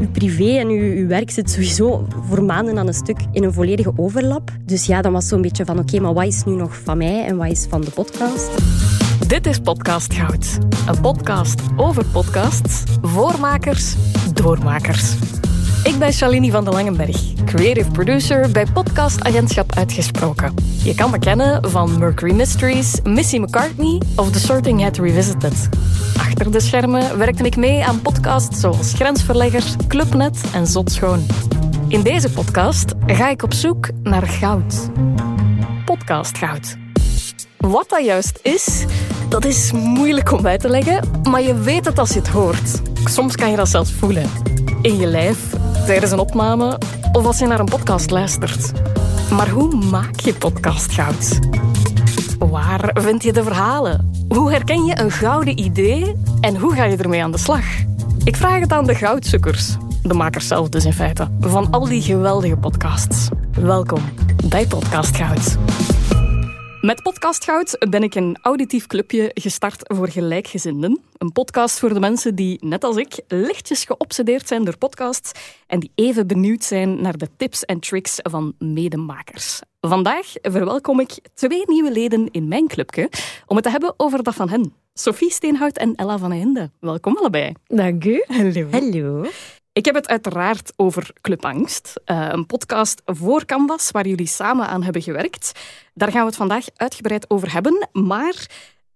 uw privé en uw, werk zit sowieso voor maanden aan een stuk in een volledige overlap. Dus ja, dan was zo'n beetje van oké, maar wat is nu nog van mij en wat is van de podcast? Dit is Podcast Goud. Een podcast over podcasts, voormakers, doormakers. Ik ben Shalini van de Langenberg, creative producer bij podcastagentschap Uitgesproken. Je kan me kennen van Mercury Mysteries, Missy McCartney of The Sorting Hat Revisited. Achter de schermen werkte ik mee aan podcasts zoals Grensverleggers, Clubnet en Zot Schoon. In deze podcast ga ik op zoek naar goud. Podcastgoud. Wat dat juist is, dat is moeilijk om uit te leggen, maar je weet het als je het hoort. Soms kan je dat zelfs voelen. In je lijf, tijdens een opname of als je naar een podcast luistert. Maar hoe maak je podcastgoud? Waar vind je de verhalen? Hoe herken je een gouden idee en hoe ga je ermee aan de slag? Ik vraag het aan de goudzoekers, de makers zelf dus in feite, van al die geweldige podcasts. Welkom bij Podcast Goud. Met Podcast Goud ben ik een auditief clubje gestart voor gelijkgezinden. Een podcast voor de mensen die, net als ik, lichtjes geobsedeerd zijn door podcasts en die even benieuwd zijn naar de tips en tricks van medemakers. Vandaag verwelkom ik twee nieuwe leden in mijn clubje om het te hebben over dat van hen. Sophie Steenhout en Ella van Hinde. Welkom allebei. Dank u. Hallo. Hallo. Ik heb het uiteraard over Club Angst, eh, een podcast voor Canvas waar jullie samen aan hebben gewerkt. Daar gaan we het vandaag uitgebreid over hebben, maar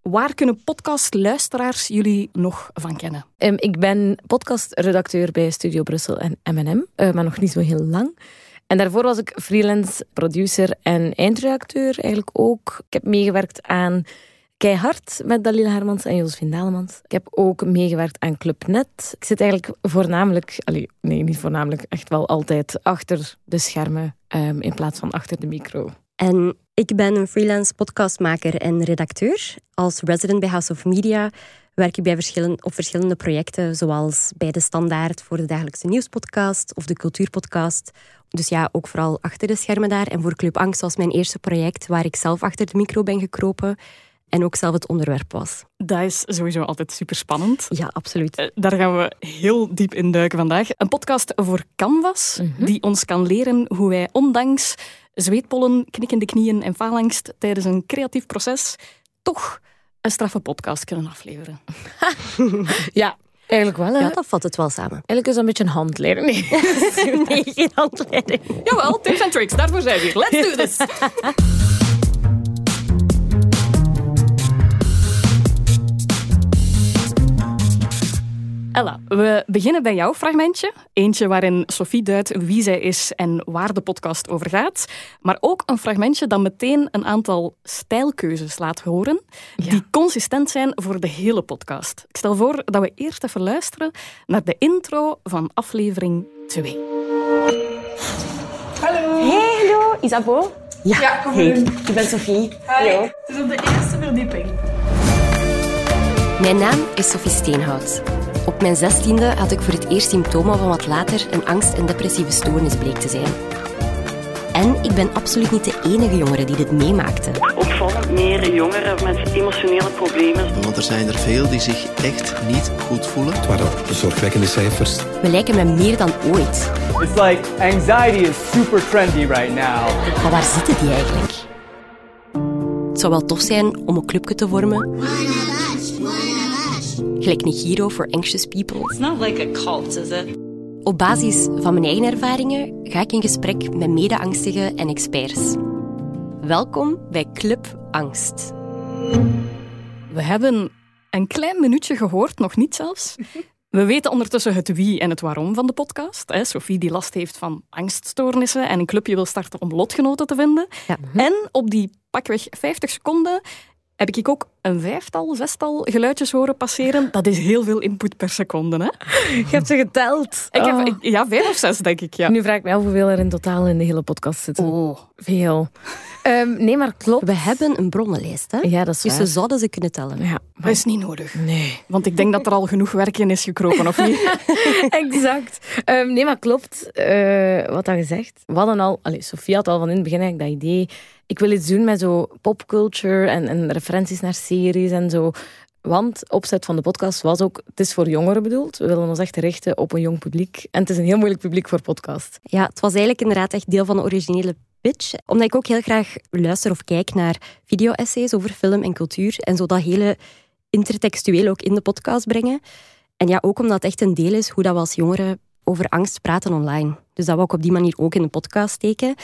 waar kunnen podcastluisteraars jullie nog van kennen? Um, ik ben podcastredacteur bij Studio Brussel en M&M, maar nog niet zo heel lang. En daarvoor was ik freelance producer en eindredacteur eigenlijk ook. Ik heb meegewerkt aan Keihard met Dalila Hermans en Josephine Dalemans. Ik heb ook meegewerkt aan Club Net. Ik zit eigenlijk voornamelijk, nee, niet voornamelijk, echt wel altijd achter de schermen um, in plaats van achter de micro. En ik ben een freelance podcastmaker en redacteur. Als resident bij House of Media werk ik bij verschillen, op verschillende projecten, zoals bij de Standaard voor de dagelijkse nieuwspodcast of de cultuurpodcast. Dus ja, ook vooral achter de schermen daar. En voor Club Angst was mijn eerste project waar ik zelf achter de micro ben gekropen en ook zelf het onderwerp was. Dat is sowieso altijd super spannend. Ja, absoluut. Uh, daar gaan we heel diep in duiken vandaag. Een podcast voor Canvas, mm -hmm. die ons kan leren hoe wij ondanks zweetpollen, knikkende knieën en faalangst tijdens een creatief proces toch een straffe podcast kunnen afleveren. ja, Eigenlijk wel, hè? Ja, dat vat het wel samen. Eigenlijk is dat een beetje een handleiding. Nee, nee geen handleiding. Jawel, tips en tricks, daarvoor zijn we hier. Let's do this! Ella, we beginnen bij jouw fragmentje. Eentje waarin Sophie duidt wie zij is en waar de podcast over gaat. Maar ook een fragmentje dat meteen een aantal stijlkeuzes laat horen. Ja. Die consistent zijn voor de hele podcast. Ik stel voor dat we eerst even luisteren naar de intro van aflevering 2. Hallo. Hey, hallo. Isabeau? Ja, ja kom hey, ik ben Sophie. Hallo. Het is op de eerste verdieping. Mijn naam is Sophie Steenhout. Op mijn zestiende had ik voor het eerst symptomen van wat later een angst- en depressieve stoornis bleek te zijn. En ik ben absoluut niet de enige jongere die dit meemaakte. Opvallend meer jongeren met emotionele problemen. Want er zijn er veel die zich echt niet goed voelen. Het waren zorgwekkende cijfers. We lijken me meer dan ooit. It's like anxiety is super trendy right now. Maar waar zitten die eigenlijk? Het zou wel tof zijn om een clubje te vormen. Gelijk Nigiro for Anxious People. It's not like a cult, is it? Op basis van mijn eigen ervaringen ga ik in gesprek met mede-angstigen en experts. Welkom bij Club Angst. We hebben een klein minuutje gehoord, nog niet zelfs. We weten ondertussen het wie en het waarom van de podcast. Sophie die last heeft van angststoornissen en een clubje wil starten om lotgenoten te vinden. Ja. En op die pakweg 50 seconden heb ik ook een vijftal, zestal geluidjes horen passeren. Dat is heel veel input per seconde. Hè? Je hebt ze geteld. Ik heb, ik, ja, vijf of zes, denk ik. Ja. Nu vraag ik me af hoeveel er in totaal in de hele podcast zitten. Oh. Veel. Um, nee, maar klopt. We hebben een bronnenlijst. Hè? Ja, dat is Dus waar. we zouden ze kunnen tellen. Ja, Dat is niet nodig. Nee. Want ik denk dat er al genoeg werk in is gekropen, of niet? exact. Um, nee, maar klopt uh, wat dat gezegd. We hadden al... Allez, Sofie had al van in het begin eigenlijk dat idee... Ik wil iets doen met zo popculture en, en referenties naar series en zo Want opzet van de podcast was ook, het is voor jongeren bedoeld. We willen ons echt richten op een jong publiek. En het is een heel moeilijk publiek voor podcast. Ja, het was eigenlijk inderdaad echt deel van de originele pitch. Omdat ik ook heel graag luister of kijk naar video-essays over film en cultuur. En zo dat hele intertextueel ook in de podcast brengen. En ja, ook omdat het echt een deel is hoe dat we als jongeren over angst praten online. Dus dat we ook op die manier ook in de podcast steken.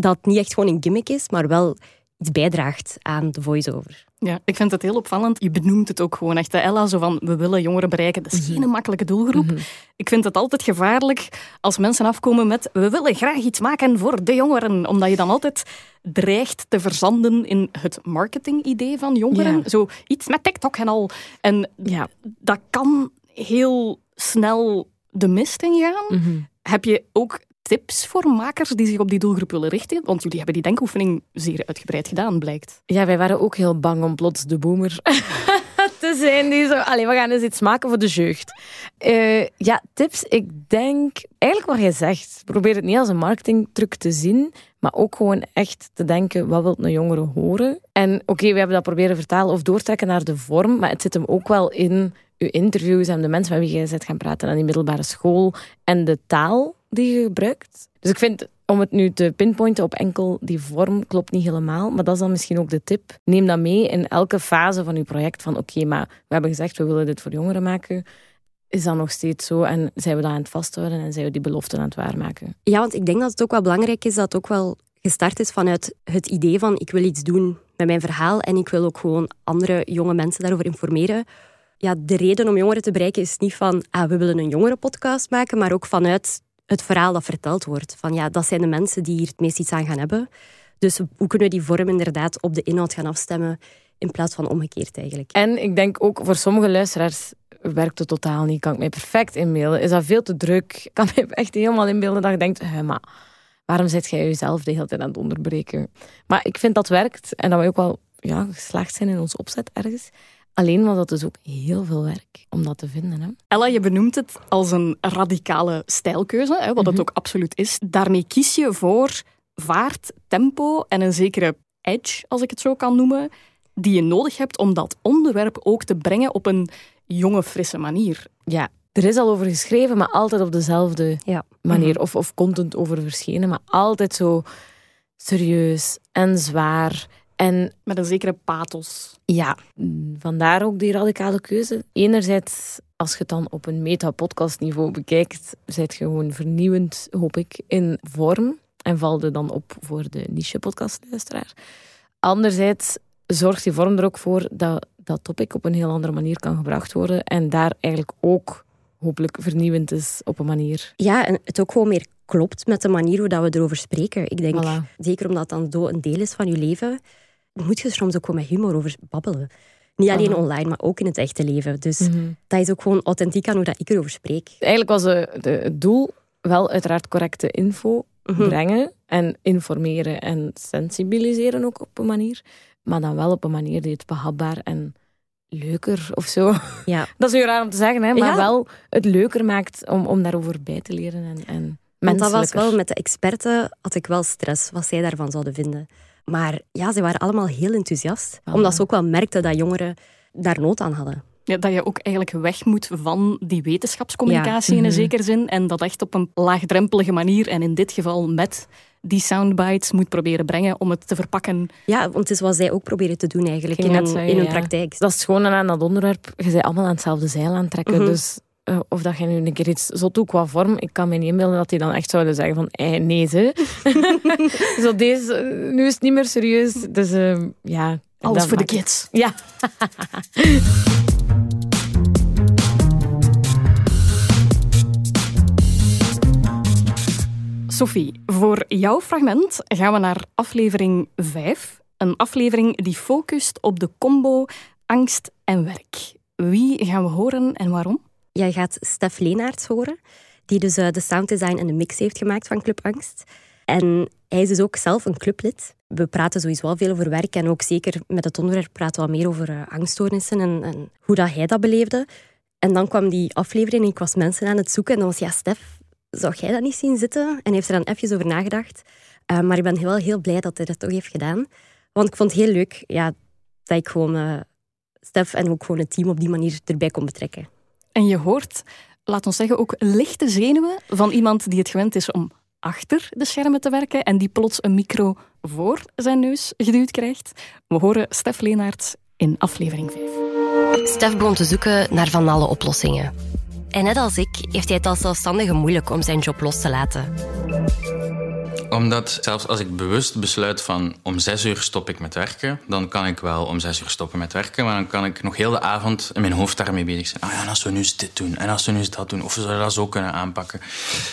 Dat het niet echt gewoon een gimmick is, maar wel iets bijdraagt aan de voice-over. Ja, ik vind het heel opvallend. Je benoemt het ook gewoon echt, Ella, zo van we willen jongeren bereiken. Dat is geen makkelijke doelgroep. Ik vind het altijd gevaarlijk als mensen afkomen met we willen graag iets maken voor de jongeren. Omdat je dan altijd dreigt te verzanden in het marketingidee van jongeren. Ja. Zo iets met TikTok en al. En Ja. dat kan heel snel de mist ingaan. Heb je ook tips voor makers die zich op die doelgroep willen richten? Want jullie hebben die denkoefening zeer uitgebreid gedaan, blijkt. Ja, wij waren ook heel bang om plots de boomer te zijn. Die zo, allee, we gaan eens iets maken voor de jeugd. Eh, ja, tips. Ik denk, eigenlijk wat jij zegt, probeer het niet als een marketingtruc te zien, maar ook gewoon echt te denken, wat wil een jongere horen? En oké, we hebben dat proberen vertalen of doortrekken naar de vorm, maar het zit hem ook wel in uw interviews en de mensen met wie jij zit gaan praten aan die middelbare school en de taal die je gebruikt. Dus ik vind, om het nu te pinpointen op enkel die vorm, klopt niet helemaal. Maar dat is dan misschien ook de tip. Neem dat mee in elke fase van je project. Van oké, maar we hebben gezegd, we willen dit voor jongeren maken. Is dat nog steeds zo? En zijn we dat aan het vasthouden en zijn we die beloften aan het waarmaken? Ja, want ik denk dat het ook wel belangrijk is dat het ook wel gestart is vanuit het idee van ik wil iets doen met mijn verhaal en ik wil ook gewoon andere jonge mensen daarover informeren. Ja, de reden om jongeren te bereiken is niet van ah, we willen een jongerenpodcast maken, maar ook vanuit het verhaal dat verteld wordt. Van ja, dat zijn de mensen die hier het meest iets aan gaan hebben. Dus hoe kunnen we die vorm inderdaad op de inhoud gaan afstemmen in plaats van omgekeerd eigenlijk. En ik denk ook voor sommige luisteraars werkt het totaal niet. Kan ik mij perfect inbeelden. Is dat veel te druk? Ik kan mij echt helemaal inbeelden dat je denkt, "Hè, maar waarom zit jij jezelf de hele tijd aan het onderbreken? Maar ik vind dat werkt en dat we ook wel ja, geslaagd zijn in ons opzet ergens. Alleen was dat dus ook heel veel werk om dat te vinden. Hè? Ella, je benoemt het als een radicale stijlkeuze, hè, wat het ook absoluut is. Daarmee kies je voor vaart, tempo en een zekere edge, als ik het zo kan noemen, die je nodig hebt om dat onderwerp ook te brengen op een jonge, frisse manier. Ja, er is al over geschreven, maar altijd op dezelfde Ja. manier. Of, of content over verschenen, maar altijd zo serieus en zwaar. En Met een zekere pathos. ja, vandaar ook die radicale keuze. Enerzijds, als je het dan op een meta-podcast-niveau bekijkt, zijt je gewoon vernieuwend, hoop ik, in vorm. En valde dan op voor de niche-podcastluisteraar. Anderzijds zorgt die vorm er ook voor dat dat topic op een heel andere manier kan gebracht worden. En daar eigenlijk ook hopelijk vernieuwend is op een manier. Ja, en het ook gewoon meer klopt met de manier hoe dat we erover spreken. Ik denk, Voilà. zeker omdat het dan zo een deel is van je leven, moet je soms ook gewoon met humor over babbelen. Niet alleen online, maar ook in het echte leven. Dus dat is ook gewoon authentiek aan hoe dat ik erover spreek. Eigenlijk was de, de- het doel wel uiteraard correcte info brengen en informeren en sensibiliseren ook op een manier. Maar dan wel op een manier die het behapbaar en leuker of zo. Ja. Dat is heel raar om te zeggen, hè, maar Ja. wel het leuker maakt om, om daarover bij te leren. En, en Want dat was wel met de experten, had ik wel stress wat zij daarvan zouden vinden. Maar ja, ze waren allemaal heel enthousiast. Omdat ze ook wel merkten dat jongeren daar nood aan hadden. Ja, dat je ook eigenlijk weg moet van die wetenschapscommunicatie Ja. in een Mhm. zekere zin. En dat echt op een laagdrempelige manier, en in dit geval met die soundbites, moet proberen brengen om het te verpakken. Ja, want het is wat zij ook proberen te doen eigenlijk Ging in hun, zeggen, in hun ja. praktijk. Dat is schone aan dat onderwerp. Je bent allemaal aan hetzelfde zeil aan het trekken. Mhm. Dus eh, of dat je nu een keer iets zo doet qua vorm, ik kan me niet inbeelden dat die dan echt zouden zeggen van eh, nee ze. zo deze, nu is het niet meer serieus. Dus eh, ja. Alles voor de kids. Ja. Sophie, voor jouw fragment gaan we naar aflevering 5. Een aflevering die focust op de combo angst en werk. Wie gaan we horen en waarom? Jij gaat Stef Leenaerts horen, die dus de sounddesign en de mix heeft gemaakt van Club Angst. En hij is dus ook zelf een clublid. We praten sowieso wel veel over werk en ook zeker met het onderwerp praten we meer over eh, angststoornissen en, en hoe dat hij dat beleefde. En dan kwam die aflevering en ik was mensen aan het zoeken en dan was ja, Stef, zou jij dat niet zien zitten? En heeft er dan even over nagedacht. Eh, maar ik ben wel heel blij dat hij dat toch heeft gedaan. Want ik vond het heel leuk ja, dat ik gewoon eh, Stef en ook gewoon het team op die manier erbij kon betrekken. En je hoort, laat ons zeggen, ook lichte zenuwen van iemand die het gewend is om achter de schermen te werken en die plots een micro voor zijn neus geduwd krijgt. We horen Stef Leenaerts in aflevering 5. Stef begon te zoeken naar van alle oplossingen. En net als ik heeft hij het als zelfstandige moeilijk om zijn job los te laten omdat zelfs als ik bewust besluit van om zes uur stop ik met werken, dan kan ik wel om zes uur stoppen met werken, maar dan kan ik nog heel de avond in mijn hoofd daarmee bezig zijn. Ah ja, en als we nu eens dit doen, en als we nu eens dat doen, of we zouden dat zo kunnen aanpakken.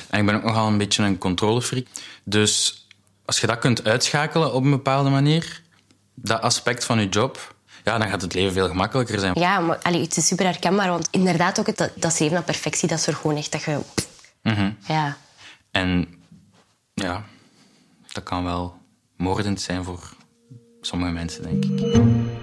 En ik ben ook nogal een beetje een controlefreak. Dus als je dat kunt uitschakelen op een bepaalde manier, dat aspect van je job, ja, dan gaat het leven veel gemakkelijker zijn. Ja, maar allee, het is super herkenbaar, want inderdaad ook het, dat, streven naar perfectie, dat is er gewoon echt dat je... Mhm. Ja. En ja, dat kan wel moordend zijn voor sommige mensen, denk ik.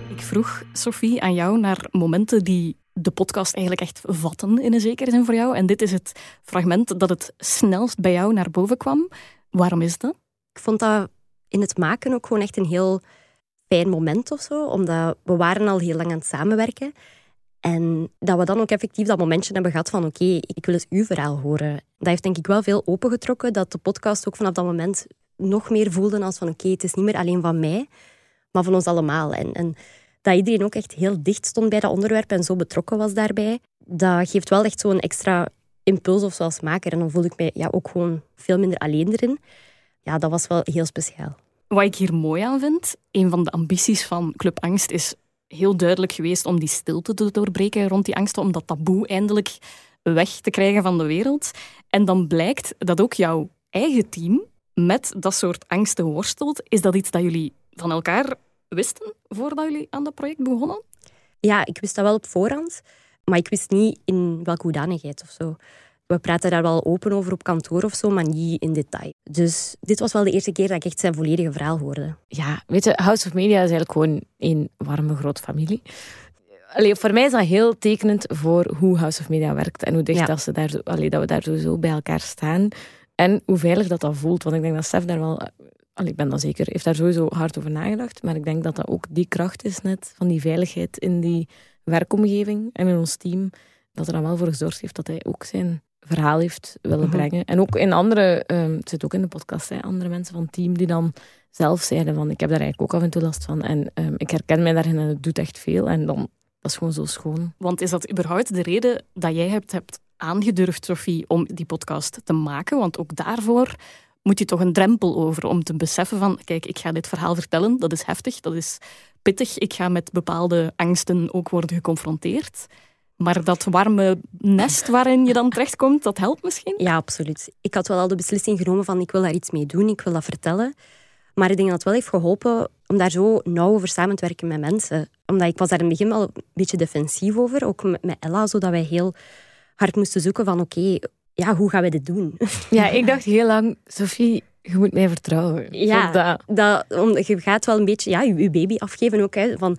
Ik vroeg, Sophie, aan jou naar momenten die de podcast eigenlijk echt vatten in een zekere zin voor jou. En dit is het fragment dat het snelst bij jou naar boven kwam. Waarom is dat? Ik vond dat in het maken ook gewoon echt een heel fijn moment of zo. Omdat we waren al heel lang aan het samenwerken. En dat we dan ook effectief dat momentje hebben gehad van oké, ik wil eens uw verhaal horen. Dat heeft denk ik wel veel opengetrokken, dat de podcast ook vanaf dat moment nog meer voelden als van oké, het is niet meer alleen van mij, maar van ons allemaal. En, en dat iedereen ook echt heel dicht stond bij dat onderwerp en zo betrokken was daarbij, dat geeft wel echt zo'n extra impuls of zoals maker. En dan voelde ik mij ja, ook gewoon veel minder alleen erin. Ja, dat was wel heel speciaal. Wat ik hier mooi aan vind, een van de ambities van Club Angst is heel duidelijk geweest om die stilte te doorbreken rond die angsten, om dat taboe eindelijk weg te krijgen van de wereld. En dan blijkt dat ook jouw eigen team met dat soort angsten worstelt. Is dat iets dat jullie van elkaar wisten voordat jullie aan dat project begonnen? Ja, ik wist dat wel op voorhand, maar ik wist niet in welke hoedanigheid of zo. We praten daar wel open over op kantoor of zo, maar niet in detail. Dus dit was wel de eerste keer dat ik echt zijn volledige verhaal hoorde. Ja, weet je, House of Media is eigenlijk gewoon een warme grote familie. Allee, voor mij is dat heel tekenend voor hoe House of Media werkt en hoe dicht dat, ze daar, allee, dat we daar zo bij elkaar staan. En hoe veilig dat dat voelt. Want ik denk dat Stef daar wel, al, ik ben dat zeker, heeft daar sowieso hard over nagedacht. Maar ik denk dat dat ook die kracht is net, van die veiligheid in die werkomgeving en in ons team. Dat er dan wel voor gezorgd heeft dat hij ook zijn verhaal heeft willen mhm. brengen. En ook in andere, um, het zit ook in de podcast, hè, andere mensen van het team die dan zelf zeiden van ik heb daar eigenlijk ook af en toe last van. En um, ik herken mij daarin en het doet echt veel. En dan, dat is gewoon zo schoon. Want is dat überhaupt de reden dat jij hebt, hebt aangedurfd, Sophie, om die podcast te maken? Want ook daarvoor moet je toch een drempel over om te beseffen van, kijk, ik ga dit verhaal vertellen, dat is heftig, dat is pittig, ik ga met bepaalde angsten ook worden geconfronteerd. Maar dat warme nest waarin je dan terechtkomt, dat helpt misschien? Ja, absoluut. Ik had wel al de beslissing genomen van ik wil daar iets mee doen, ik wil dat vertellen. Maar ik denk dat het wel heeft geholpen om daar zo nauw over samen te werken met mensen. Omdat ik was daar in het begin wel een beetje defensief over, ook met Ella, zodat wij heel hard moesten zoeken van oké, ja, hoe gaan we dit doen? Ja, ik dacht heel lang, Sophie, je moet mij vertrouwen. Ja, dat. Dat, om, je gaat wel een beetje ja, je, baby afgeven ook. Hè, van,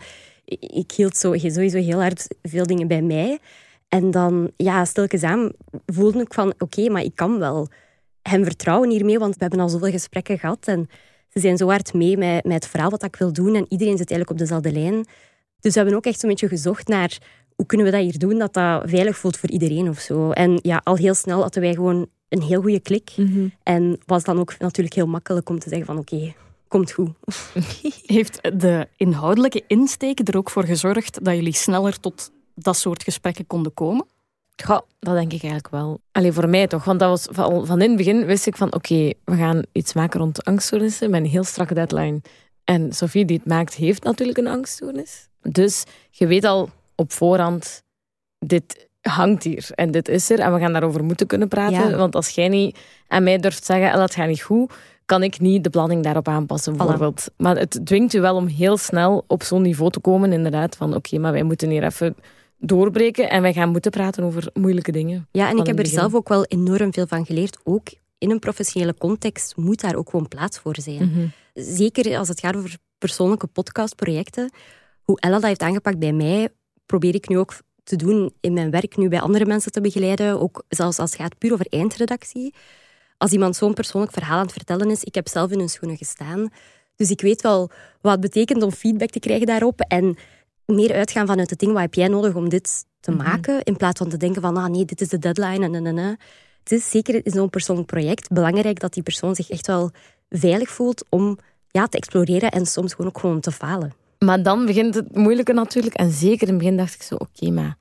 ik hield zo, sowieso heel hard veel dingen bij mij. En dan, ja, stilkens aan voelde ik van, oké, maar ik kan wel hem vertrouwen hiermee, want we hebben al zoveel gesprekken gehad. En ze zijn zo hard mee met, met het verhaal wat ik wil doen. En iedereen zit eigenlijk op dezelfde lijn. Dus we hebben ook echt zo'n beetje gezocht naar hoe kunnen we dat hier doen dat dat veilig voelt voor iedereen of zo. En ja, al heel snel hadden wij gewoon een heel goede klik. Mhm. En was dan ook natuurlijk heel makkelijk om te zeggen van oké, komt goed. Heeft de inhoudelijke insteek er ook voor gezorgd dat jullie sneller tot dat soort gesprekken konden komen? Ja, dat denk ik eigenlijk wel. Alleen voor mij toch, want dat was van, van in het begin wist ik van oké, we gaan iets maken rond angststoornissen met een heel strakke deadline. En Sophie die het maakt, heeft natuurlijk een angststoornis. Dus je weet al op voorhand, dit hangt hier en dit is er en we gaan daarover moeten kunnen praten. Want als jij niet aan mij durft zeggen, dat gaat niet goed, kan ik niet de planning daarop aanpassen, bijvoorbeeld. Maar het dwingt je wel om heel snel op zo'n niveau te komen, inderdaad, van oké, maar wij moeten hier even doorbreken en wij gaan moeten praten over moeilijke dingen. Ja, en ik heb er zelf ook wel enorm veel van geleerd. Ook in een professionele context moet daar ook gewoon plaats voor zijn. Mhm. Zeker als het gaat over persoonlijke podcastprojecten. Hoe Ella dat heeft aangepakt bij mij, probeer ik nu ook te doen in mijn werk, nu bij andere mensen te begeleiden. Ook zelfs als het gaat puur over eindredactie. Als iemand zo'n persoonlijk verhaal aan het vertellen is, ik heb zelf in hun schoenen gestaan. Dus ik weet wel wat het betekent om feedback te krijgen daarop. En meer uitgaan vanuit het ding, wat heb jij nodig om dit te Mhm. maken, in plaats van te denken van, ah nee, dit is de deadline en en en, en. Het is zeker in zo'n persoonlijk project belangrijk dat die persoon zich echt wel veilig voelt om ja, te exploreren en soms gewoon ook gewoon te falen. Maar dan begint het moeilijke natuurlijk. En zeker in het begin dacht ik zo, oké, maar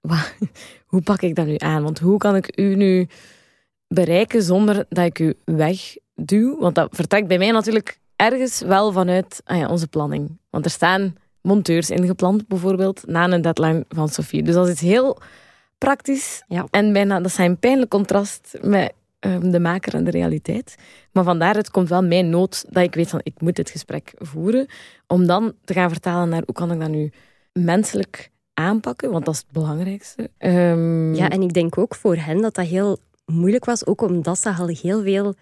wa- hoe pak ik dat nu aan? Want hoe kan ik u nu bereiken zonder dat ik u wegduw? Want dat vertrekt bij mij natuurlijk ergens wel vanuit ah ja, onze planning. Want er staan monteurs ingepland, bijvoorbeeld, na een deadline van Sophie. Dus dat is heel praktisch. Ja. En bijna, dat zijn een pijnlijk contrast met ehm, de maker en de realiteit. Maar vandaar het komt wel mijn nood dat ik weet van ik moet dit gesprek voeren. Om dan te gaan vertalen naar hoe kan ik dat nu menselijk aanpakken, want dat is het belangrijkste. Ehm, Ja, en ik denk ook voor hen dat dat heel moeilijk was, ook omdat ze al heel veel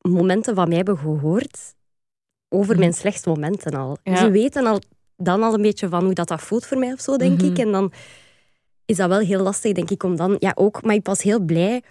momenten van mij hebben gehoord over mijn slechtste momenten al. Ja. Ze weten al, dan al een beetje van hoe dat, dat voelt voor mij of zo, denk Mhm. ik. En dan is dat wel heel lastig, denk ik, om dan... Ja, ook, maar ik was heel blij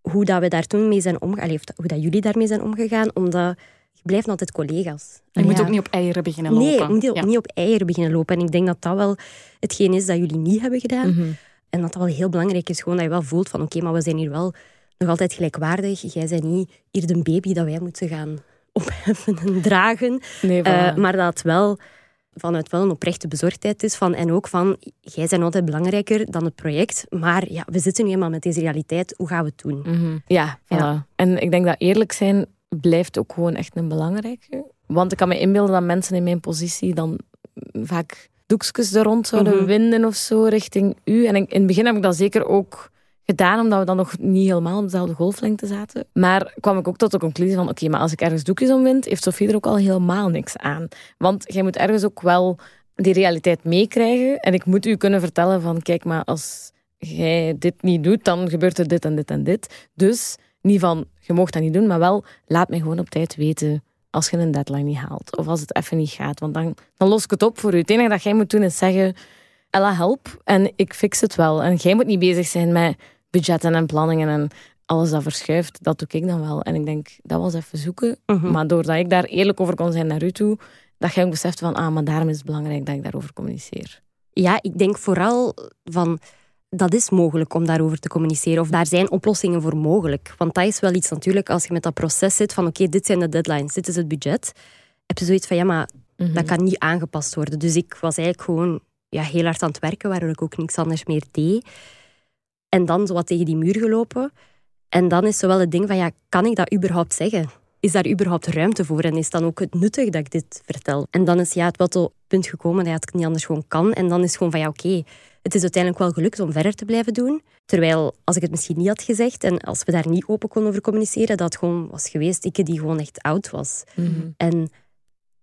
hoe dat we daar toen mee zijn omgegaan, hoe dat jullie daarmee zijn omgegaan, omdat je blijft altijd collega's. Je moet Ja. ook niet op eieren beginnen lopen. Nee, je moet Ja. niet op eieren beginnen lopen. En ik denk dat dat wel hetgeen is dat jullie niet hebben gedaan. mhm. En dat dat wel heel belangrijk is, gewoon dat je wel voelt van oké, maar we zijn hier wel nog altijd gelijkwaardig. Jij bent niet hier de baby dat wij moeten gaan opheffen en dragen. Nee, Eh, maar dat wel vanuit wel een oprechte bezorgdheid is van en ook van jij bent altijd belangrijker dan het project. Maar ja, we zitten nu eenmaal met deze realiteit. Hoe gaan we het doen? Mhm. Ja, voilà. Ja. En ik denk dat eerlijk zijn blijft ook gewoon echt een belangrijke. Want ik kan me inbeelden dat mensen in mijn positie dan vaak doekjes er rond zouden Mhm. winden of zo richting u. En in het begin heb ik dat zeker ook gedaan, omdat we dan nog niet helemaal op dezelfde golflengte zaten. Maar kwam ik ook tot de conclusie van, oké, maar als ik ergens doekjes om wind, heeft Sofie er ook al helemaal niks aan. Want jij moet ergens ook wel die realiteit meekrijgen. En ik moet u kunnen vertellen van, kijk, maar als jij dit niet doet, dan gebeurt er dit en dit en dit. Dus niet van, je mag dat niet doen, maar wel, laat mij gewoon op tijd weten als je een deadline niet haalt. Of als het even niet gaat, want dan, dan los ik het op voor u. Het enige dat jij moet doen is zeggen, Ella, help, en ik fix het wel. En jij moet niet bezig zijn met budgetten en planningen en alles dat verschuift. Dat doe ik dan wel. En ik denk, dat was even zoeken. Mhm. Maar doordat ik daar eerlijk over kon zijn naar u toe, dat jij ook beseft van, ah, maar daarom is het belangrijk dat ik daarover communiceer. Ja, ik denk vooral van dat is mogelijk om daarover te communiceren. Of daar zijn oplossingen voor mogelijk. Want dat is wel iets natuurlijk, als je met dat proces zit van oké, dit zijn de deadlines, dit is het budget. Heb je zoiets van ja, maar dat kan niet aangepast worden. Dus ik was eigenlijk gewoon ja, heel hard aan het werken, waardoor ik ook niks anders meer deed. En dan zo wat tegen die muur gelopen. En dan is zo wel het ding van ja, kan ik dat überhaupt zeggen? Is daar überhaupt ruimte voor? En is dan ook het nuttig dat ik dit vertel? En dan is ja, het wel tot het punt gekomen dat het niet anders gewoon kan. En dan is het gewoon van ja, oké, het is uiteindelijk wel gelukt om verder te blijven doen. Terwijl, als ik het misschien niet had gezegd en als we daar niet open konden over communiceren, dat het gewoon was geweest, ik die gewoon echt oud was. En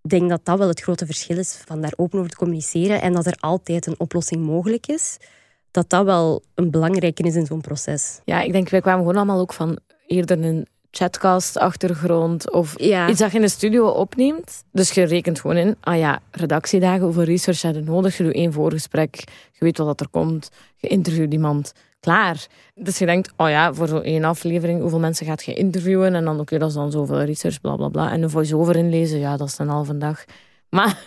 ik denk dat dat wel het grote verschil is van daar open over te communiceren en dat er altijd een oplossing mogelijk is. Dat dat wel een belangrijke is in zo'n proces. Ja, ik denk, wij kwamen gewoon allemaal ook van eerder een chatcast-achtergrond of Ja. iets dat je in de studio opneemt. Dus je rekent gewoon in, ah ja, redactiedagen, hoeveel research heb je nodig? Je doet één voorgesprek, je weet wat dat er komt, je interviewt iemand, klaar. Dus je denkt, oh ja, voor zo'n één aflevering, hoeveel mensen gaat je interviewen? En dan, oké, dat is dan zoveel research, bla bla bla. En een voice-over inlezen, ja, dat is een halve dag. Maar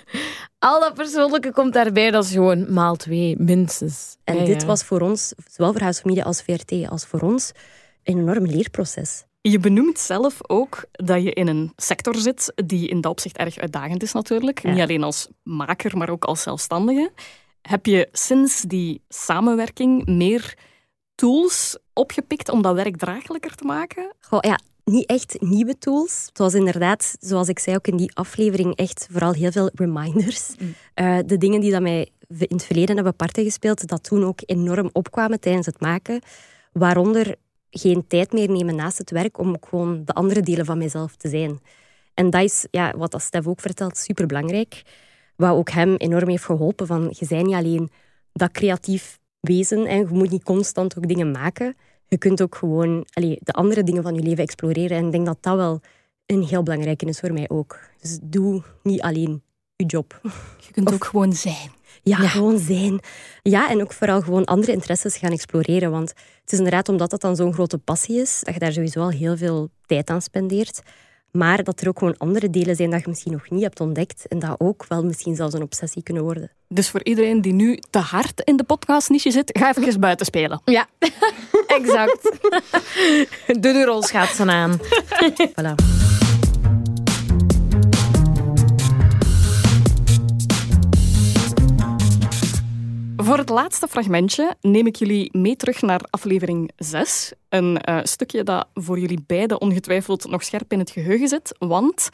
al dat persoonlijke komt daarbij, dat is gewoon maal twee, minstens. En Ja, dit ja. was voor ons, zowel voor Media als VRT, als voor ons, een enorm leerproces. Je benoemt zelf ook dat je in een sector zit die in dat opzicht erg uitdagend is natuurlijk. Ja. Niet alleen als maker, maar ook als zelfstandige. Heb je sinds die samenwerking meer tools opgepikt om dat werk draaglijker te maken? Goh, ja, niet echt nieuwe tools. Het was inderdaad, zoals ik zei ook in die aflevering, echt vooral heel veel reminders. Eh, de dingen die dat mij in het verleden hebben parten gespeeld, dat toen ook enorm opkwamen tijdens het maken. Waaronder geen tijd meer nemen naast het werk om gewoon de andere delen van mezelf te zijn. En dat is, ja, wat dat Stef ook vertelt, superbelangrijk. Wat ook hem enorm heeft geholpen. Van, je bent niet alleen dat creatief wezen en je moet niet constant ook dingen maken. Je kunt ook gewoon allee, de andere dingen van je leven exploreren. En ik denk dat dat wel een heel belangrijke is voor mij ook. Dus doe niet alleen je job. Je kunt ook gewoon zijn. Ja, gewoon zijn. Ja, en ook vooral gewoon andere interesses gaan exploreren. Want het is inderdaad omdat dat dan zo'n grote passie is, dat je daar sowieso al heel veel tijd aan spendeert. Maar dat er ook gewoon andere delen zijn dat je misschien nog niet hebt ontdekt. En dat ook wel misschien zelfs een obsessie kunnen worden. Dus voor iedereen die nu te hard in de podcastniche zit, ga even buiten spelen. Ja, exact. Doe de rolschaatsen aan. Voilà. Voor het laatste fragmentje neem ik jullie mee terug naar aflevering 6. Een uh, stukje dat voor jullie beiden ongetwijfeld nog scherp in het geheugen zit. Want,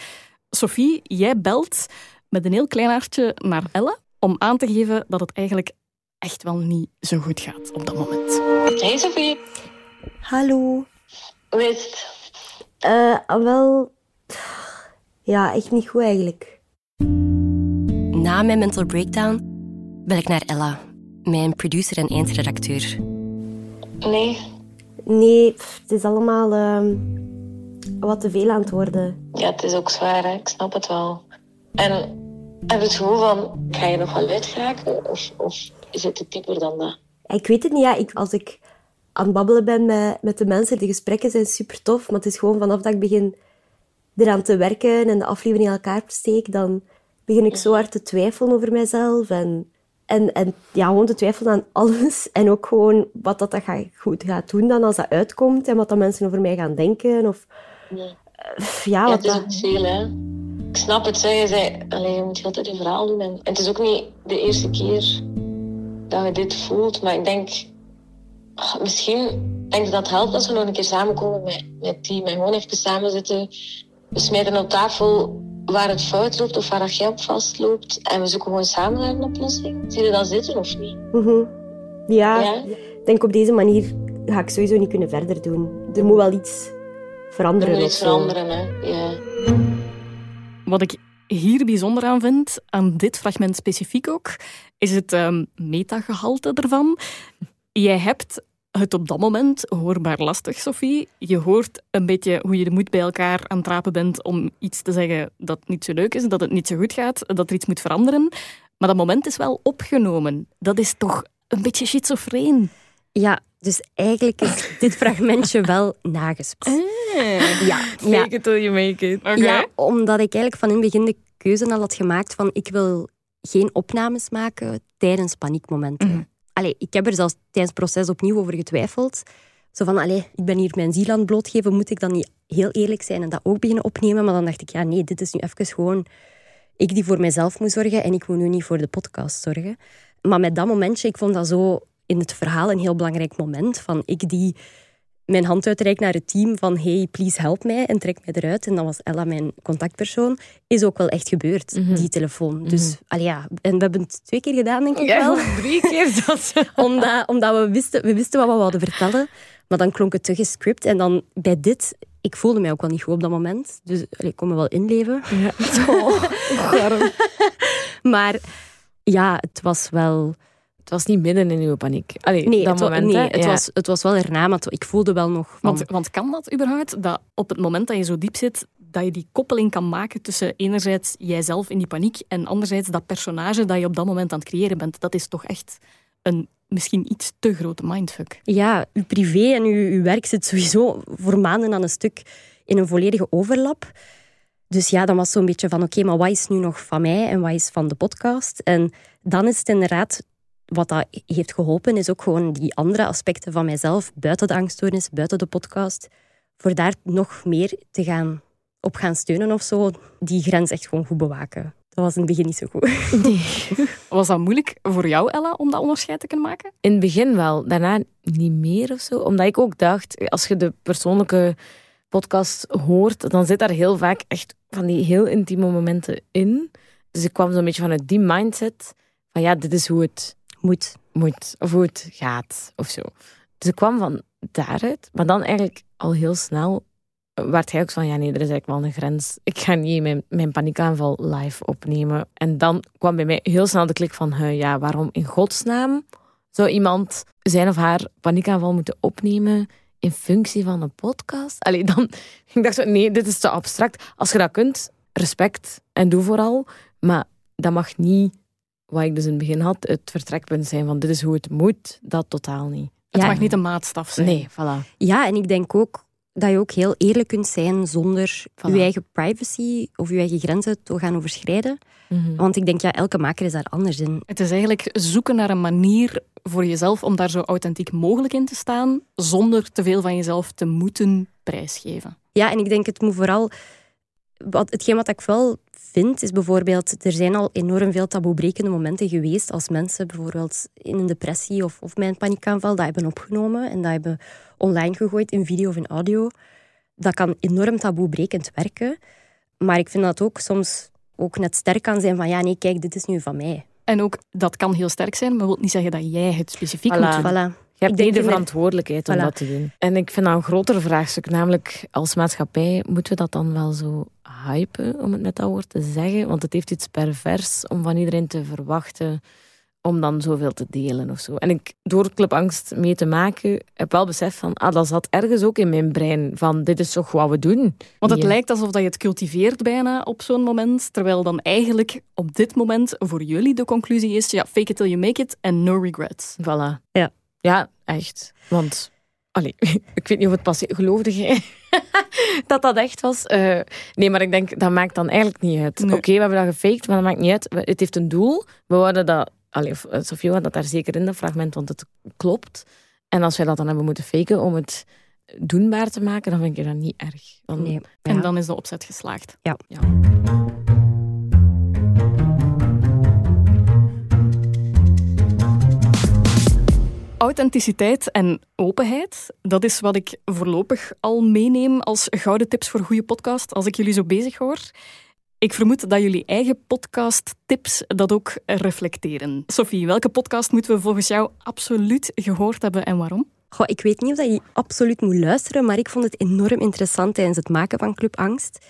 Sophie, jij belt met een heel klein hartje naar Elle om aan te geven dat het eigenlijk echt wel niet zo goed gaat op dat moment. Hey Sophie. Hallo. Hoe is het? Uh, wel... Ja, echt niet goed eigenlijk. Na mijn mental breakdown bel ik naar Ella mijn producer en eindredacteur. Nee. Nee, het is allemaal uh, wat te veel aan het worden. Ja, het is ook zwaar, hè? ik snap het wel. En heb je het gevoel van, ga je nog wel uitgeraken? Of, of is het te dieper dan dat? Ik weet het niet. Ja. Ik, als ik aan het babbelen ben met, met de mensen, de gesprekken zijn super tof. Maar het is gewoon vanaf dat ik begin eraan te werken en de aflevering in elkaar steek, dan begin ik zo hard te twijfelen over mezelf. En en, en ja, gewoon te twijfelen aan alles. En ook gewoon wat dat, dat goed gaat doen dan als dat uitkomt. En wat dat mensen over mij gaan denken. Of, ja. ja, wat het is ook veel, hè. Ik snap het, zeg. Je, zei, alleen, je moet altijd een verhaal doen. En, het is ook niet de eerste keer dat je dit voelt. Maar ik denk... Misschien denk ik dat het helpt als we nog een keer samenkomen met, met team. En gewoon even samen zitten. We smijten op tafel waar het fout loopt of waar dat jij op vastloopt. En we zoeken gewoon samen naar een oplossing. Zie je dat zitten of niet? Mm ja, ik denk op deze manier ga ik sowieso niet kunnen verder doen. Er moet wel iets veranderen. Er moet iets veranderen, hè. Ja. Wat ik hier bijzonder aan vind, aan dit fragment specifiek ook, is het um, metagehalte ervan. Jij hebt het op dat moment hoorbaar lastig, Sophie. Je hoort een beetje hoe je de moed bij elkaar aan het rapen bent om iets te zeggen dat niet zo leuk is, dat het niet zo goed gaat, dat er iets moet veranderen. Maar dat moment is wel opgenomen. Dat is toch een beetje schizofreen. Ja, dus eigenlijk is dit fragmentje wel nagespeeld. Ah, ja, make it till you make it. Ja, omdat ik eigenlijk van in het begin de keuze al had gemaakt van ik wil geen opnames maken tijdens paniekmomenten. Mhm allee, ik heb er zelfs tijdens het proces opnieuw over getwijfeld. Zo van, allee, ik ben hier mijn ziel aan het blootgeven, moet ik dan niet heel eerlijk zijn en dat ook beginnen opnemen? Maar dan dacht ik, ja nee, dit is nu even gewoon ik die voor mijzelf moet zorgen en ik moet nu niet voor de podcast zorgen. Maar met dat momentje, ik vond dat zo in het verhaal een heel belangrijk moment. Van ik die mijn hand uitreik naar het team van hey, please help mij en trek mij eruit. En dat was Ella, mijn contactpersoon. Is ook wel echt gebeurd, mhm. die telefoon. Mhm. Dus ja, en we hebben het twee keer gedaan, denk ik ja, wel. drie keer zelfs. omdat, omdat we, wisten, we wisten wat we wilden vertellen. Maar dan klonk het te gescript. En dan bij dit, ik voelde mij ook wel niet goed op dat moment. Dus ik kon me wel inleven. Ja. Oh, maar ja, het was wel het was niet midden in uw paniek. Allee, nee, dat het, moment, nee het, was, het was wel erna, maar ik voelde wel nog... Van... Want, want kan dat überhaupt? Dat op het moment dat je zo diep zit, dat je die koppeling kan maken tussen enerzijds jijzelf in die paniek en anderzijds dat personage dat je op dat moment aan het creëren bent. Dat is toch echt een misschien iets te grote mindfuck. Ja, uw privé en uw, uw werk zit sowieso voor maanden aan een stuk in een volledige overlap. Dus ja, dan was zo'n beetje van oké, maar wat is nu nog van mij en wat is van de podcast? En dan is het inderdaad wat dat heeft geholpen, is ook gewoon die andere aspecten van mijzelf, buiten de angststoornis, buiten de podcast, voor daar nog meer te gaan op gaan steunen of zo, die grens echt gewoon goed bewaken. Dat was in het begin niet zo goed. Nee. Was dat moeilijk voor jou, Ella, om dat onderscheid te kunnen maken? In het begin wel, daarna niet meer of zo. Omdat ik ook dacht, als je de persoonlijke podcast hoort, dan zit daar heel vaak echt van die heel intieme momenten in. Dus ik kwam zo'n beetje vanuit die mindset van ja, dit is hoe het moet. Moet, of hoe het gaat, of zo. Dus ik kwam van daaruit, maar dan eigenlijk al heel snel werd hij ook van, ja nee, er is eigenlijk wel een grens. Ik ga niet mijn, mijn paniekaanval live opnemen. En dan kwam bij mij heel snel de klik van, ja, waarom in godsnaam zou iemand zijn of haar paniekaanval moeten opnemen in functie van een podcast? Allee, dan, ik dacht zo, nee, dit is te abstract. Als je dat kunt, respect en doe vooral. Maar dat mag niet wat ik dus in het begin had, het vertrekpunt zijn van dit is hoe het moet, dat totaal niet. Het mag niet een maatstaf zijn. Nee, voilà. Ja, en ik denk ook, dat je ook heel eerlijk kunt zijn zonder je eigen privacy of je eigen grenzen te gaan overschrijden. Mhm. Want ik denk, ja, elke maker is daar anders in. Het is eigenlijk zoeken naar een manier voor jezelf om daar zo authentiek mogelijk in te staan, zonder te veel van jezelf te moeten prijsgeven. Ja, en ik denk, het moet vooral... Wat, hetgeen wat ik wel vind, is bijvoorbeeld... Er zijn al enorm veel taboebrekende momenten geweest als mensen bijvoorbeeld in een depressie of, of met een paniekaanval dat hebben opgenomen en dat hebben online gegooid in video of in audio. Dat kan enorm taboebrekend werken. Maar ik vind dat ook soms ook net sterk kan zijn van ja, nee, kijk, dit is nu van mij. En ook, dat kan heel sterk zijn, maar wil niet zeggen dat jij het specifiek moet doen. Voilà. Je hebt de verantwoordelijkheid om dat te doen. En ik vind dat een groter vraagstuk, namelijk als maatschappij moeten we dat dan wel zo hypen, om het met dat woord te zeggen? Want het heeft iets pervers om van iedereen te verwachten om dan zoveel te delen of zo. En ik, door Club Angst mee te maken, heb wel besef van, ah, dat zat ergens ook in mijn brein, van dit is toch wat we doen. Want het lijkt alsof dat je het cultiveert bijna op zo'n moment, terwijl dan eigenlijk op dit moment voor jullie de conclusie is, ja, fake it till you make it and no regrets. Voilà. Ja. Ja, echt. Want, allee, ik weet niet of het pas geloofde jij dat dat echt was. Uh, nee, maar ik denk, dat maakt dan eigenlijk niet uit. Oké, we hebben dat gefaked, maar dat maakt niet uit. Het heeft een doel. We worden dat Allee, eh, Sofie had dat daar zeker in, dat fragment, want het klopt. En als wij dat dan hebben moeten faken om het doenbaar te maken, dan vind ik dat niet erg. Dan, nee. En dan is de opzet geslaagd. Ja. ja. Authenticiteit en openheid, dat is wat ik voorlopig al meeneem als gouden tips voor goede podcast als ik jullie zo bezig hoor. Ik vermoed dat jullie eigen podcast-tips dat ook reflecteren. Sophie, welke podcast moeten we volgens jou absoluut gehoord hebben en waarom? Goh, ik weet niet of je absoluut moet luisteren, maar ik vond het enorm interessant tijdens het maken van Club Angst.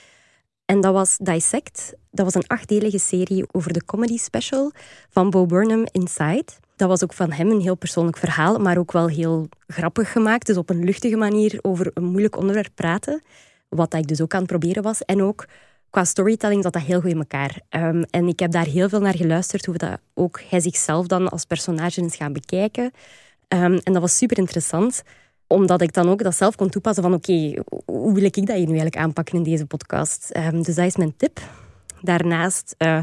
En dat was Dissect. Dat was een achtdelige serie over de comedy special van Bo Burnham Inside. Dat was ook van hem een heel persoonlijk verhaal, maar ook wel heel grappig gemaakt. Dus op een luchtige manier over een moeilijk onderwerp praten. Wat ik dus ook aan het proberen was. En ook qua storytelling zat dat heel goed in elkaar. Um, en ik heb daar heel veel naar geluisterd, hoe dat ook hij zichzelf dan als personage is gaan bekijken. Um, en dat was super interessant, omdat ik dan ook dat zelf kon toepassen van oké, hoe wil ik dat hier nu eigenlijk aanpakken in deze podcast? Um, dus dat is mijn tip. Daarnaast uh,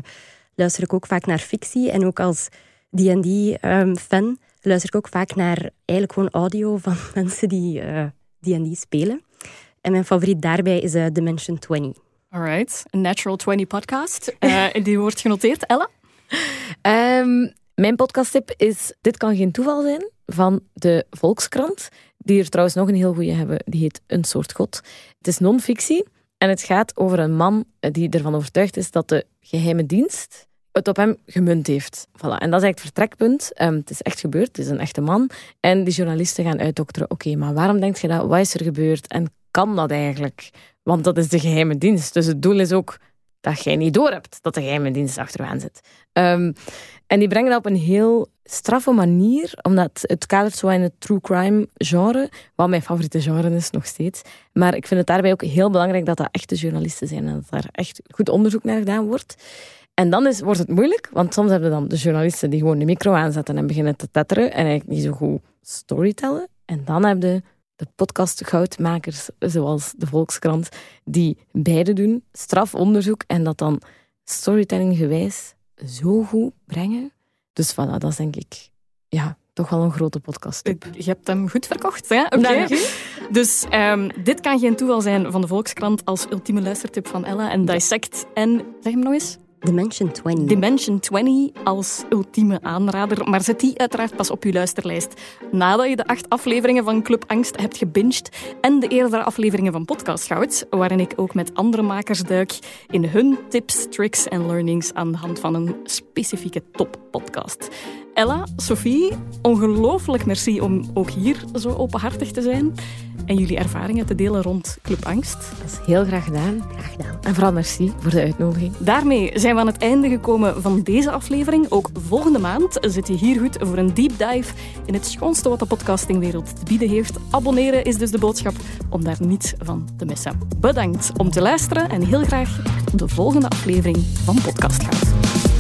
luister ik ook vaak naar fictie en ook als D&D-fan luister ik ook vaak naar eigenlijk gewoon audio van mensen die D&D uh, spelen. En mijn favoriet daarbij is uh, Dimension 20. Alright, een Natural 20 podcast. Uh, die wordt genoteerd. Ella? Um, mijn podcasttip is Dit kan geen toeval zijn, van de Volkskrant. Die er trouwens nog een heel goede hebben. Die heet Een soort God. Het is non-fictie en het gaat over een man die ervan overtuigd is dat de geheime dienst het op hem gemunt heeft. Voilà. En dat is eigenlijk het vertrekpunt. Um, het is echt gebeurd, het is een echte man. En die journalisten gaan uitdokteren. Oké, maar waarom denk je dat? Wat is er gebeurd? En kan dat eigenlijk? Want dat is de geheime dienst. Dus het doel is ook dat jij niet doorhebt dat de geheime dienst achter aan zit. Um, en die brengen dat op een heel straffe manier, omdat het kadert zo in het true crime genre, wat mijn favoriete genre is nog steeds. Maar ik vind het daarbij ook heel belangrijk dat dat echte journalisten zijn en dat daar echt goed onderzoek naar gedaan wordt. En dan is, wordt het moeilijk, want soms hebben dan de journalisten die gewoon de micro aanzetten en beginnen te tetteren en eigenlijk niet zo goed storytellen. En dan heb je de podcastgoudmakers, zoals de Volkskrant, die beide doen, strafonderzoek en dat dan storytelling gewijs zo goed brengen. Dus voilà, dat is denk ik ja, toch wel een grote podcast. Je hebt hem goed verkocht, hè? Oké. Dus um, dit kan geen toeval zijn van de Volkskrant als ultieme luistertip van Ella en Dissect. En zeg hem nog eens. Dimension 20. Dimension 20 als ultieme aanrader. Maar zet die uiteraard pas op je luisterlijst. Nadat je de acht afleveringen van Club Angst hebt gebinged en de eerdere afleveringen van Podcast Goud, waarin ik ook met andere makers duik in hun tips, tricks en learnings aan de hand van een specifieke toppodcast. Ella, Sophie, ongelooflijk merci om ook hier zo openhartig te zijn en jullie ervaringen te delen rond Club Angst. Dat is heel graag gedaan. Graag gedaan. En vooral merci voor de uitnodiging. Daarmee zijn we aan het einde gekomen van deze aflevering. Ook volgende maand zit je hier goed voor een deep dive in het schoonste wat de podcastingwereld te bieden heeft. Abonneren is dus de boodschap om daar niets van te missen. Bedankt om te luisteren en heel graag de volgende aflevering van Podcast gaat.